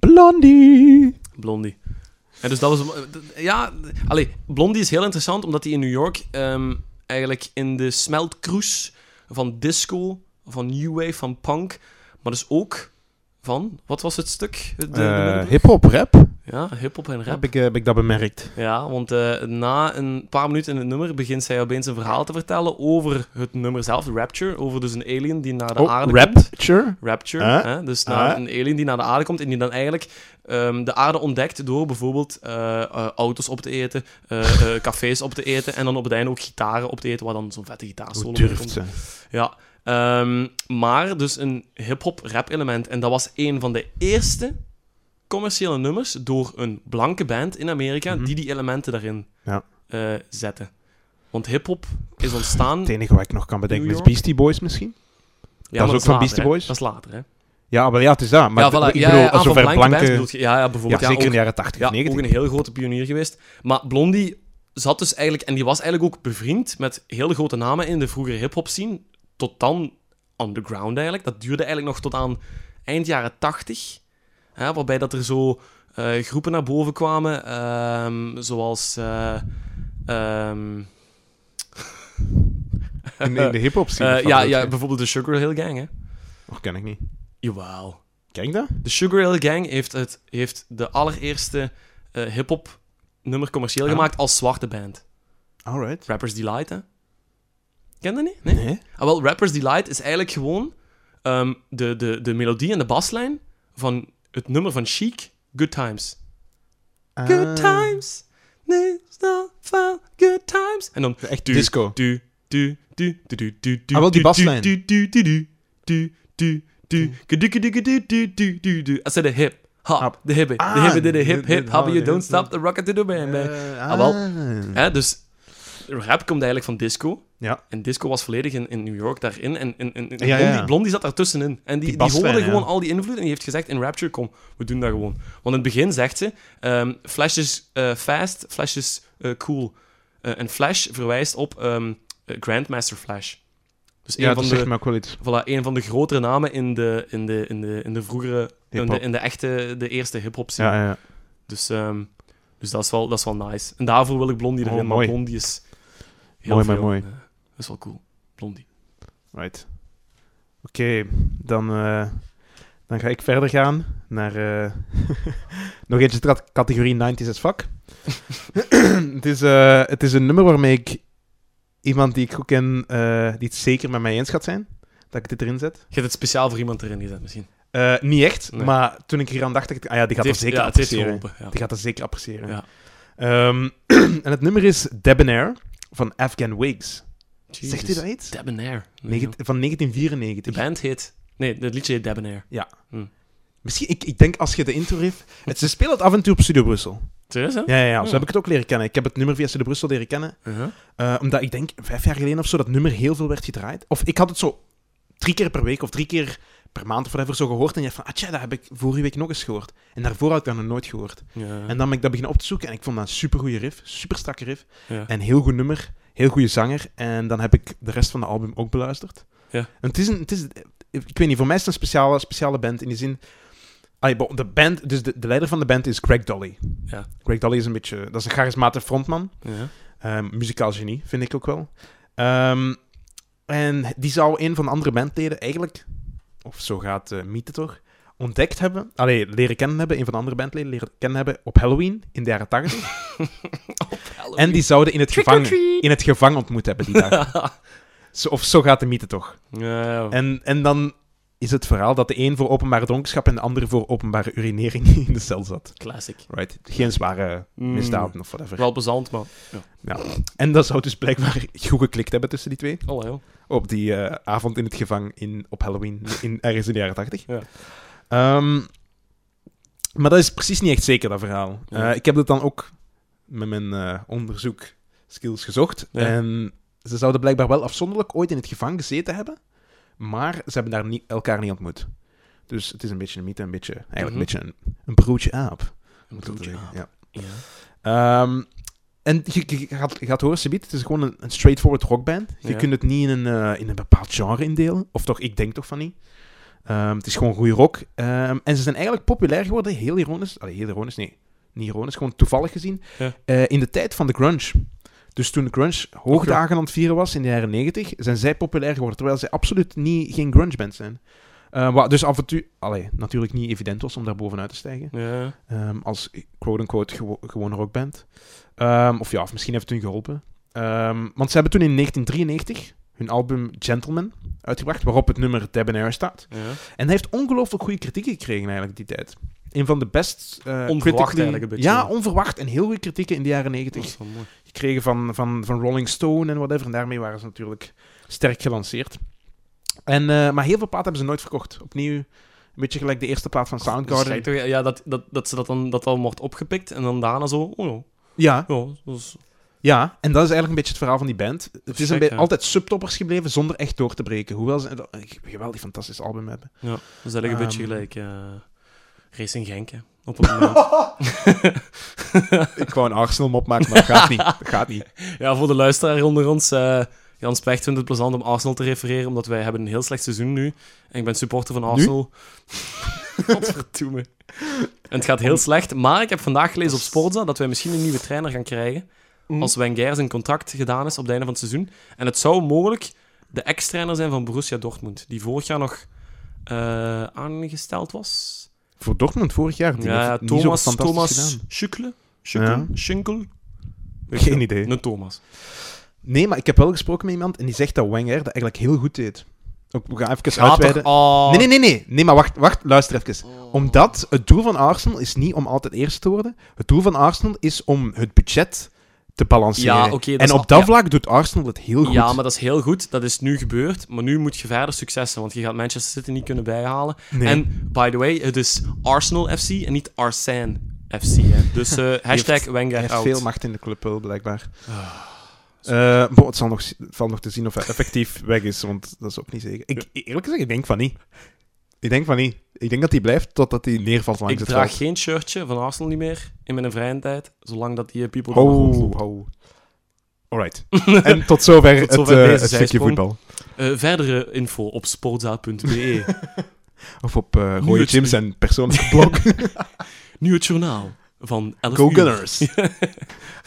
Blondie. Blondie. En dus dat was... Ja, allee, Blondie is heel interessant, omdat hij in New York ehm, eigenlijk in de smeltkroes van disco, van new wave, van punk, maar dus ook van... Wat was het stuk? De, de Eh? Hip-hop, rap. Ja, hip-hop en rap. Heb ik, eh, heb ik dat bemerkt. Ja, want eh, na een paar minuten in het nummer begint zij opeens een verhaal te vertellen over het nummer zelf, Rapture. Over dus een alien die naar de Oh, aarde komt. rapture. Rapture. Hè? Dus naar een alien die naar de aarde komt en die dan eigenlijk ehm, de aarde ontdekt door bijvoorbeeld eh, auto's op te eten, cafés op te eten en dan op het einde ook gitaren op te eten, waar dan zo'n vette gitaarsolo komt. ze? Ja. Ehm, maar dus een hip-hop rap element. En dat was een van de eerste commerciële nummers door een blanke band in Amerika Mhm. die die elementen daarin Ja. eh, zetten. Want hip-hop is ontstaan. Het enige wat ik nog kan bedenken is? Beastie Boys misschien. Ja, is maar ook van later, Beastie hè. Boys? Dat is later, hè? Ja, maar ja, het is dat. Maar ja, voilà. ik ja, bedoel, ja, ah, zover blanke blanke... bands bedoel je. Ja, ja, ja, bijvoorbeeld. zeker ook- in de jaren 80, Ja, 90. ook een heel grote pionier geweest. Maar Blondie zat dus eigenlijk... En die was eigenlijk ook bevriend met hele grote namen in de vroegere hip-hop scene. Tot dan underground eigenlijk. Dat duurde eigenlijk nog tot aan eind jaren 80. Hè, waarbij dat er zo eh, groepen naar boven kwamen. ehm, zoals... ehm, In, in de hip-hop scene. eh, ja, ja, bijvoorbeeld de Sugar Hill Gang, hè. Oh, ken ik niet. Jawel. Ken dat? De Sugar Hill Gang heeft, het, heeft de allereerste hip-hop nummer commercieel Ah. gemaakt als zwarte band. Alright. Rappers Delight, hè? Ken je dat niet? Nee? Nee. Ah, wel, Rappers Delight is eigenlijk gewoon ehm, de, de, de melodie en de baslijn van het nummer van Chic, Good Times. Ah. Good Times, no fun, good times. En dan... Echt Du, disco. Du, du, du, du, du, du, du, Ah, wel die baslijn. Du, du, du, du, du, du, du, du, du, du, du, du, du, du, du. Dat is de hip. Hop, de hip, de Ah, hip, de hip, hip, hop, oh, you don't stop the rocket to the. Eh, Ah, wel. ah. Dus rap komt eigenlijk van disco. Ja. En disco was volledig in, in New York daarin. En, en, en en Ja, ja, Blondie. Blondie zat daartussenin. En die, Die die, hoorde gewoon al die invloed. En die heeft gezegd in Rapture, kom, we doen dat gewoon. Want in het begin zegt ze, ehm, Flash is eh, fast, Flash is eh, cool. Eh, en Flash verwijst op ehm, eh, Grandmaster Flash. Dus een, van de, voilà, een van de grotere namen in de, in de, in de, in de vroegere... In de, in de echte, de eerste hip-hop scene. Ja, ja. Dus, ehm, dus dat, is wel, dat is wel nice. En daarvoor wil ik Blondie Oh, erin, maar mooi. Blondie is Mooi, maar mooi. eh, dat is wel cool. Blondie. Right. Oké, dan, eh, dan ga ik verder gaan naar eh, nog eentje categorie 90s as fuck. het, is, eh, het is een nummer waarmee ik iemand die ik goed ken, eh, die het zeker met mij eens gaat zijn, dat ik dit erin zet. Je hebt het speciaal voor iemand erin gezet, misschien. Eh, niet echt, Nee. maar toen ik hier aan dacht, dacht ik, ah ja, die gaat Het dat heeft- zeker ja, appreciëren. geholpen. Ja. Die gaat dat zeker appreciëren. Ja. En het nummer is Debonair van Afghan Wigs. Jesus. Zegt u dat iets? Debonair. Nee, van De 1994. band heet... Nee, het liedje heet Debonair. Misschien, ik, ik denk als je de intro heeft... Het, ze spelen het af en toe op Studio Brussel. Serieus, hè? Ja, ja, ja. Zo Oh. heb ik het ook leren kennen. Ik heb het nummer via Studio Brussel leren kennen. Uh-huh. eh, omdat ik denk, vijf jaar geleden of zo, dat nummer heel veel werd gedraaid. Of ik had het zo drie keer per week of drie keer per maand of whatever zo gehoord. En je van, ah tja, dat heb ik vorige week nog eens gehoord. En daarvoor had ik dat nog nooit gehoord. Ja. En dan ben ik dat beginnen op te zoeken. En ik vond dat een supergoeie riff. Super strakke riff. Ja. En heel goed nummer. Heel goede zanger. En dan heb ik de rest van de album ook beluisterd. Ja. En het is een... Het is, ik weet niet, voor mij is het een speciale, speciale band in die zin... De band, dus de, de leider van de band is Greg Dolly. Ja. Greg Dolly is een beetje... Dat is een charismatische frontman. Ja. Ehm, muzikaal genie, vind ik ook wel. Ehm, en die zou een van de andere bandleden eigenlijk... Of zo gaat uh, Miete toch? Ontdekt hebben... Allee, leren kennen hebben. Een van de andere bandleden leren kennen hebben op Halloween in de jaren 80. En die zouden in het, gevangen, in het gevangen ontmoet hebben die dag. Zo, of zo gaat de mythe toch. Ja, ja. En, en dan is het verhaal dat de een voor openbare dronkenschap en de ander voor openbare urinering in de cel zat. Classic. Right? Geen zware Mm. misdaden of whatever. Wel plezant, maar... En dat zou dus blijkbaar goed geklikt hebben tussen die twee. Oh, joh. Op die eh, avond in het gevangen in, op Halloween, in, ergens in de jaren 80. Ja. Ehm, maar dat is precies niet echt zeker, dat verhaal. Ja. Eh, ik heb het dan ook met mijn eh, onderzoek skills gezocht. Ja. En ze zouden blijkbaar wel afzonderlijk ooit in het gevangen gezeten hebben, maar ze hebben daar niet, elkaar niet ontmoet. Dus het is een beetje een mythe, een beetje, eigenlijk Mhm. een beetje een, een broodje aap. Een. Ja. Ja. Ehm, en je, gaat, je gaat horen, Sabiet, het is gewoon een, een straightforward rockband. Je Ja. kunt het niet in een, eh, in een bepaald genre indelen. Of toch, ik denk toch van niet. Ehm, het is gewoon goede rock. Ehm, en ze zijn eigenlijk populair geworden, heel ironisch. Allee, heel ironisch, nee. Niet ironisch, gewoon toevallig gezien. Ja. eh, in de tijd van de grunge. Dus toen grunge hoogdagen aan het vieren was in de jaren 90, zijn zij populair geworden. Terwijl zij absoluut niet, geen grunge band zijn. Eh, wat dus af en toe, allee, natuurlijk niet evident was om daar bovenuit te stijgen. Ja. Ehm, als quote-unquote gewo gewone rockband. Ehm, of ja, of misschien heeft het hun geholpen. Ehm, want ze hebben toen in 1993 hun album Gentleman uitgebracht, waarop het nummer Debonair staat. ja. En hij heeft ongelooflijk goede kritieken gekregen eigenlijk die tijd. Een van de best... eh, Onverwacht eigenlijk een beetje. Ja, onverwacht. En heel goede kritieken in de jaren Dat 90 is wel mooi. gekregen van, van, van Rolling Stone en whatever. En daarmee waren ze natuurlijk sterk gelanceerd. En, eh, maar heel veel platen hebben ze nooit verkocht. Opnieuw, een beetje gelijk de eerste plaat van Dus Soundgarden. toch- ja, dat, dat, dat ze dat dan dat al wordt opgepikt en dan daarna zo. Oh ja, Ja, is, ja, en dat is eigenlijk een beetje het verhaal van die band. Het is een beetje altijd subtoppers gebleven zonder echt door te breken. Hoewel ze een geweldig fantastisch album hebben. ja, dat is eigenlijk een beetje Ehm. gelijk Racing Genk, hè, op het moment. Ik wou een Arsenal mop maken, maar dat gaat niet. Dat gaat niet. ja, voor de luisteraar onder ons, eh Jan Specht vindt het plezant om Arsenal te refereren, omdat wij hebben een heel slecht seizoen nu. En ik ben supporter van Arsenal. Godverdomme. En het gaat heel slecht, maar ik heb vandaag gelezen op Sportza dat wij misschien een nieuwe trainer gaan krijgen. Mhm. Als Wenger zijn contract gedaan is op het einde van het seizoen. En het zou mogelijk de ex-trainer zijn van Borussia Dortmund, die vorig jaar nog eh, aangesteld was. Voor Dortmund vorig jaar. Die Ja, heeft ja, het niet zo Thomas, Thomas. Schukle? Schukle? Schinkel? Geen idee. Een Thomas. Nee, maar ik heb wel gesproken met iemand en die zegt dat Wenger dat eigenlijk heel goed deed. We gaan even Gaat uitweiden. oh. Nee, nee, nee, nee. Nee, maar wacht, wacht, luister even. Oh. Omdat het doel van Arsenal is niet om altijd eerst te worden. Het doel van Arsenal is om het budget te balanceren. Ja, en op al- dat ja. vlak doet Arsenal het heel goed. Ja, maar dat is heel goed. Dat is nu gebeurd. Maar nu moet je verder successen, want je gaat Manchester City niet kunnen bijhalen. Nee. En, by the way, het is Arsenal FC en niet Arsène FC. Hè. Dus eh, hashtag hij Wenger heeft out. veel macht in de club, wel, blijkbaar. Bon, het, zal nog, het nog te zien of hij effectief weg is, want dat is ook niet zeker. Ik, eerlijk gezegd, ik denk van niet. Ik denk van niet. Ik denk dat hij blijft totdat hij neervalt langs ik het draag veld. geen shirtje van Arsenal niet meer in mijn vrije tijd, zolang dat die people... Ho. Alright. en tot zover, Tot zover het, eh, het stukje voetbal. Eh, verdere info op sportza.be. Of op uh, Nu Rode het- Jim zijn persoonlijke blog. nu het journaal van 11 Go. Gunners.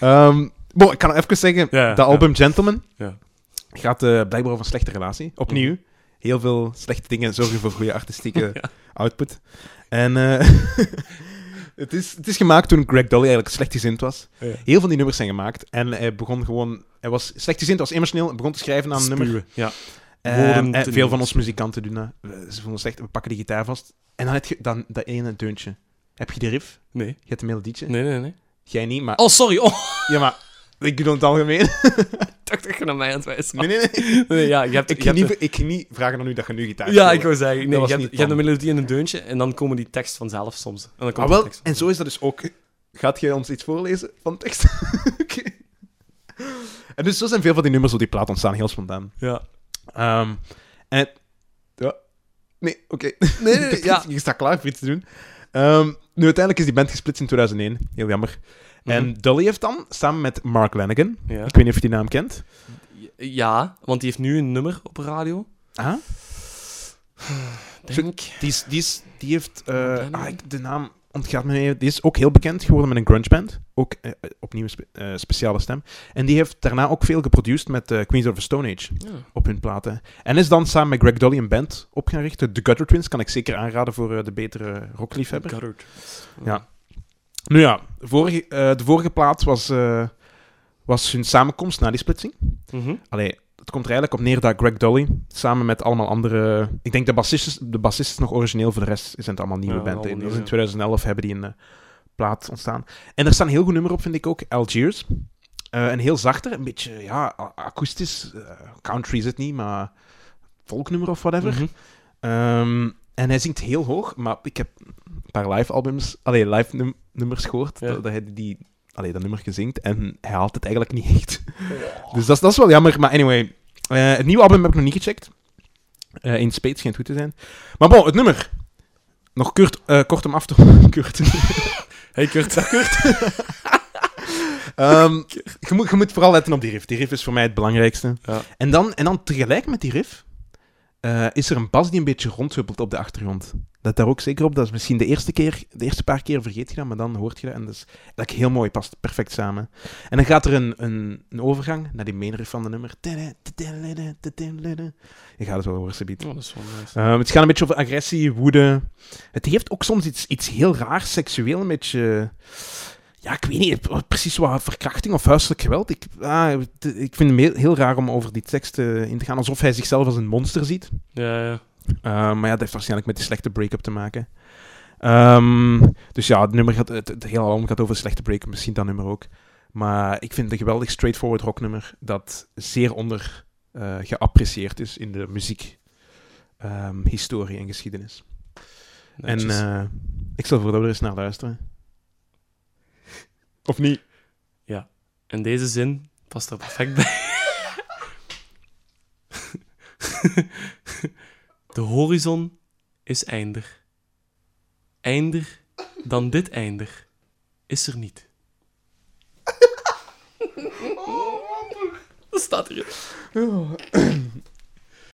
Ehm, bon, ik kan even zeggen, Ja, de album Gentleman Ja. gaat eh, blijkbaar over een slechte relatie. Opnieuw. Heel veel slechte dingen zorgen voor goede artistieke Ja. output. En eh, het, is, het is gemaakt toen Greg Dolly eigenlijk slechtgezind was. Ja. Heel van die nummers zijn gemaakt. En hij begon gewoon... Hij was slechtgezind, was emotioneel, en begon te schrijven aan een nummer. Ja. Te veel van ons muzikanten doen dat. Ze vonden slecht, we pakken die gitaar vast. En dan heb je dan dat ene deuntje. Heb je de riff? Nee. Je hebt een melodietje? Nee, nee, nee. Jij niet, maar... Oh, sorry. Oh, Ja, maar... Ik doe het algemeen. ik dacht dat je naar mij aan het wijzen Nee, nee, nee. Nee, ja, je hebt, Ik je ging hebt niet, ik ging niet vragen aan u dat je nu gitaar Ja, ik wou zeggen. Nee, je, hebt, je hebt een melodie en een deuntje en dan komen die tekst vanzelf soms. En dan komt Ah, wel, en zo is dat dus ook. Gaat jij ons iets voorlezen van tekst? Oké. En dus zo zijn veel van die nummers op die plaat ontstaan, heel spontaan. Ja. Ehm, en het... Ja. Nee, oké. Nee, nee, ja. Je staat klaar voor iets te doen. Ehm, nu, uiteindelijk is die band gesplitst in 2001. Heel jammer. En Dolly heeft dan, samen met Mark. Mhm. Ja. Ik weet niet of je die naam kent. ja, want die heeft nu een nummer op radio. Ah? Denk. Die, is, die, is, die heeft... eh, ah, ik- de naam ontgaat me even. Die is ook heel bekend geworden met een grunge band. Ook eh, opnieuw spe- speciale stem. En die heeft daarna ook veel geproduceerd met Queens of the Stone Age Ja. op hun platen. En is dan samen met Greg Dolly een band op gaan richten. The Gutter Twins kan ik zeker aanraden voor de betere rockliefhebber. Gutterd. Ja. Nu ja, vorige, eh, de vorige plaat was, eh, was hun samenkomst na die splitsing. Mhm. Allee, het komt er eigenlijk op neer dat Greg Dolly samen met allemaal andere... Ik denk de bassist, de bassist is nog origineel, voor de rest zijn het allemaal nieuwe Ja, band. in 2011 hebben die een eh, plaat ontstaan. En er staat een heel goed nummer op, vind ik ook, Algiers. Eh, een heel zachter, een beetje ja, akoestisch. eh, country is het niet, maar volknummer of whatever. Ehm, en hij zingt heel hoog, maar ik heb een paar live albums, allee, live num- nummers gehoord, Ja. dat, dat hij die, allee, dat nummer gezingt en hij haalt het eigenlijk niet echt. Dus dat, is- dat is wel jammer, maar anyway. eh, het nieuwe album heb ik nog niet gecheckt. Eh in Spade schijnt goed te zijn. Maar bon, het nummer. Nog kort, eh, kort om af te... Kurt. Hey Kurt. Ehm, je, moet, je moet vooral letten op die riff. Die riff is voor mij het belangrijkste. Ja. En, dan, en dan tegelijk met die riff is er een bas die een beetje rondhuppelt op de achtergrond. Let daar ook zeker op. Dat is misschien de eerste keer, de eerste paar keer vergeet je dat, maar dan hoort je dat. En dat is eigenlijk heel mooi, past perfect samen. En dan gaat er een, een, een overgang naar die main riff van de nummer. Je gaat het wel horen, Sabiet. Oh. Ehm, het gaat een beetje over agressie, woede. Het heeft ook soms iets, iets heel raars, seksueel, een beetje... Ja, ik weet niet, precies wat verkrachting of huiselijk geweld. Ik, ah, ik vind het heel, heel raar om over die tekst eh, in te gaan, alsof hij zichzelf als een monster ziet. Ja, ja. Uh, maar ja, dat heeft waarschijnlijk met die slechte break-up te maken. Um, dus ja, het, nummer gaat, het, het hele album gaat over een slechte break-up, misschien dat nummer ook. Maar ik vind het een geweldig straightforward rocknummer dat zeer onder uh, geapprecieerd is in de muziek, um, historie en geschiedenis. Netjes. En uh, ik stel voor dat we er eens naar luisteren. Of niet? Ja. En deze zin past er perfect bij. De horizon is eindig. Einder dan dit einder is er niet. Dat staat erin.